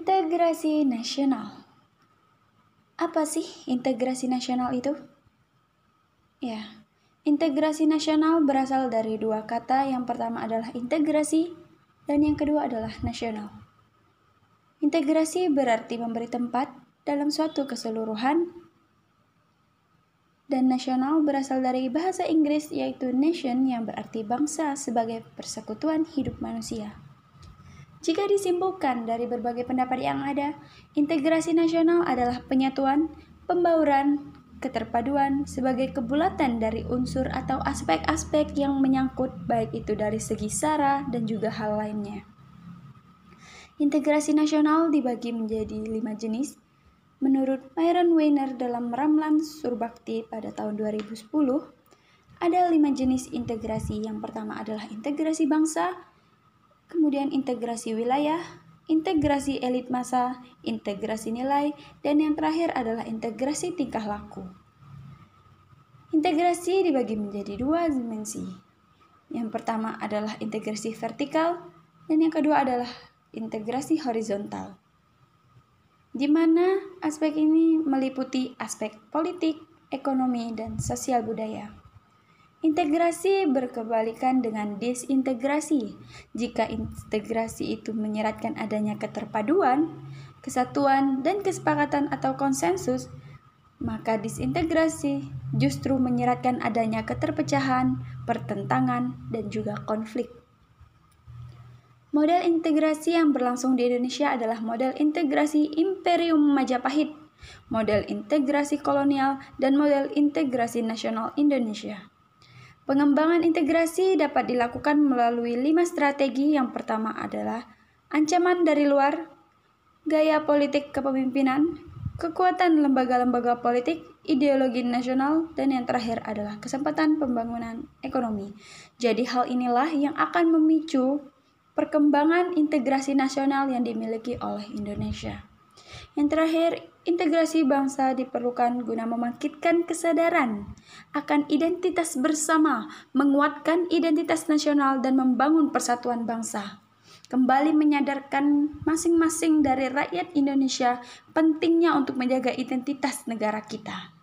Integrasi nasional. Apa sih integrasi nasional itu? Ya, integrasi nasional berasal dari dua kata. Yang pertama adalah integrasi dan yang kedua adalah nasional. Integrasi berarti memberi tempat dalam suatu keseluruhan dan nasional berasal dari bahasa Inggris yaitu nation yang berarti bangsa sebagai persekutuan hidup manusia. Jika disimpulkan dari berbagai pendapat yang ada, integrasi nasional adalah penyatuan, pembauran, keterpaduan sebagai kebulatan dari unsur atau aspek-aspek yang menyangkut baik itu dari segi sara dan juga hal lainnya. Integrasi nasional dibagi menjadi lima jenis. Menurut Myron Weiner dalam Ramlan Surbakti pada tahun 2010, ada lima jenis integrasi. Yang pertama adalah integrasi bangsa, kemudian integrasi wilayah, integrasi elit masa, integrasi nilai, dan yang terakhir adalah integrasi tingkah laku. Integrasi dibagi menjadi dua dimensi. Yang pertama adalah integrasi vertikal, dan yang kedua adalah integrasi horizontal. Di mana aspek ini meliputi aspek politik, ekonomi, dan sosial budaya. Integrasi berkebalikan dengan disintegrasi. Jika integrasi itu menyeratkan adanya keterpaduan, kesatuan, dan kesepakatan atau konsensus, maka disintegrasi justru menyeratkan adanya keterpecahan, pertentangan, dan juga konflik. Model integrasi yang berlangsung di Indonesia adalah model integrasi Imperium Majapahit, model integrasi kolonial, dan model integrasi nasional Indonesia. Pengembangan integrasi dapat dilakukan melalui lima strategi. Yang pertama adalah ancaman dari luar, gaya politik kepemimpinan, kekuatan lembaga-lembaga politik, ideologi nasional, dan yang terakhir adalah kesempatan pembangunan ekonomi. Jadi hal inilah yang akan memicu perkembangan integrasi nasional yang dimiliki oleh Indonesia. Yang terakhir, integrasi bangsa diperlukan guna membangkitkan kesadaran akan identitas bersama, menguatkan identitas nasional, dan membangun persatuan bangsa. Kembali menyadarkan masing-masing dari rakyat Indonesia pentingnya untuk menjaga identitas negara kita.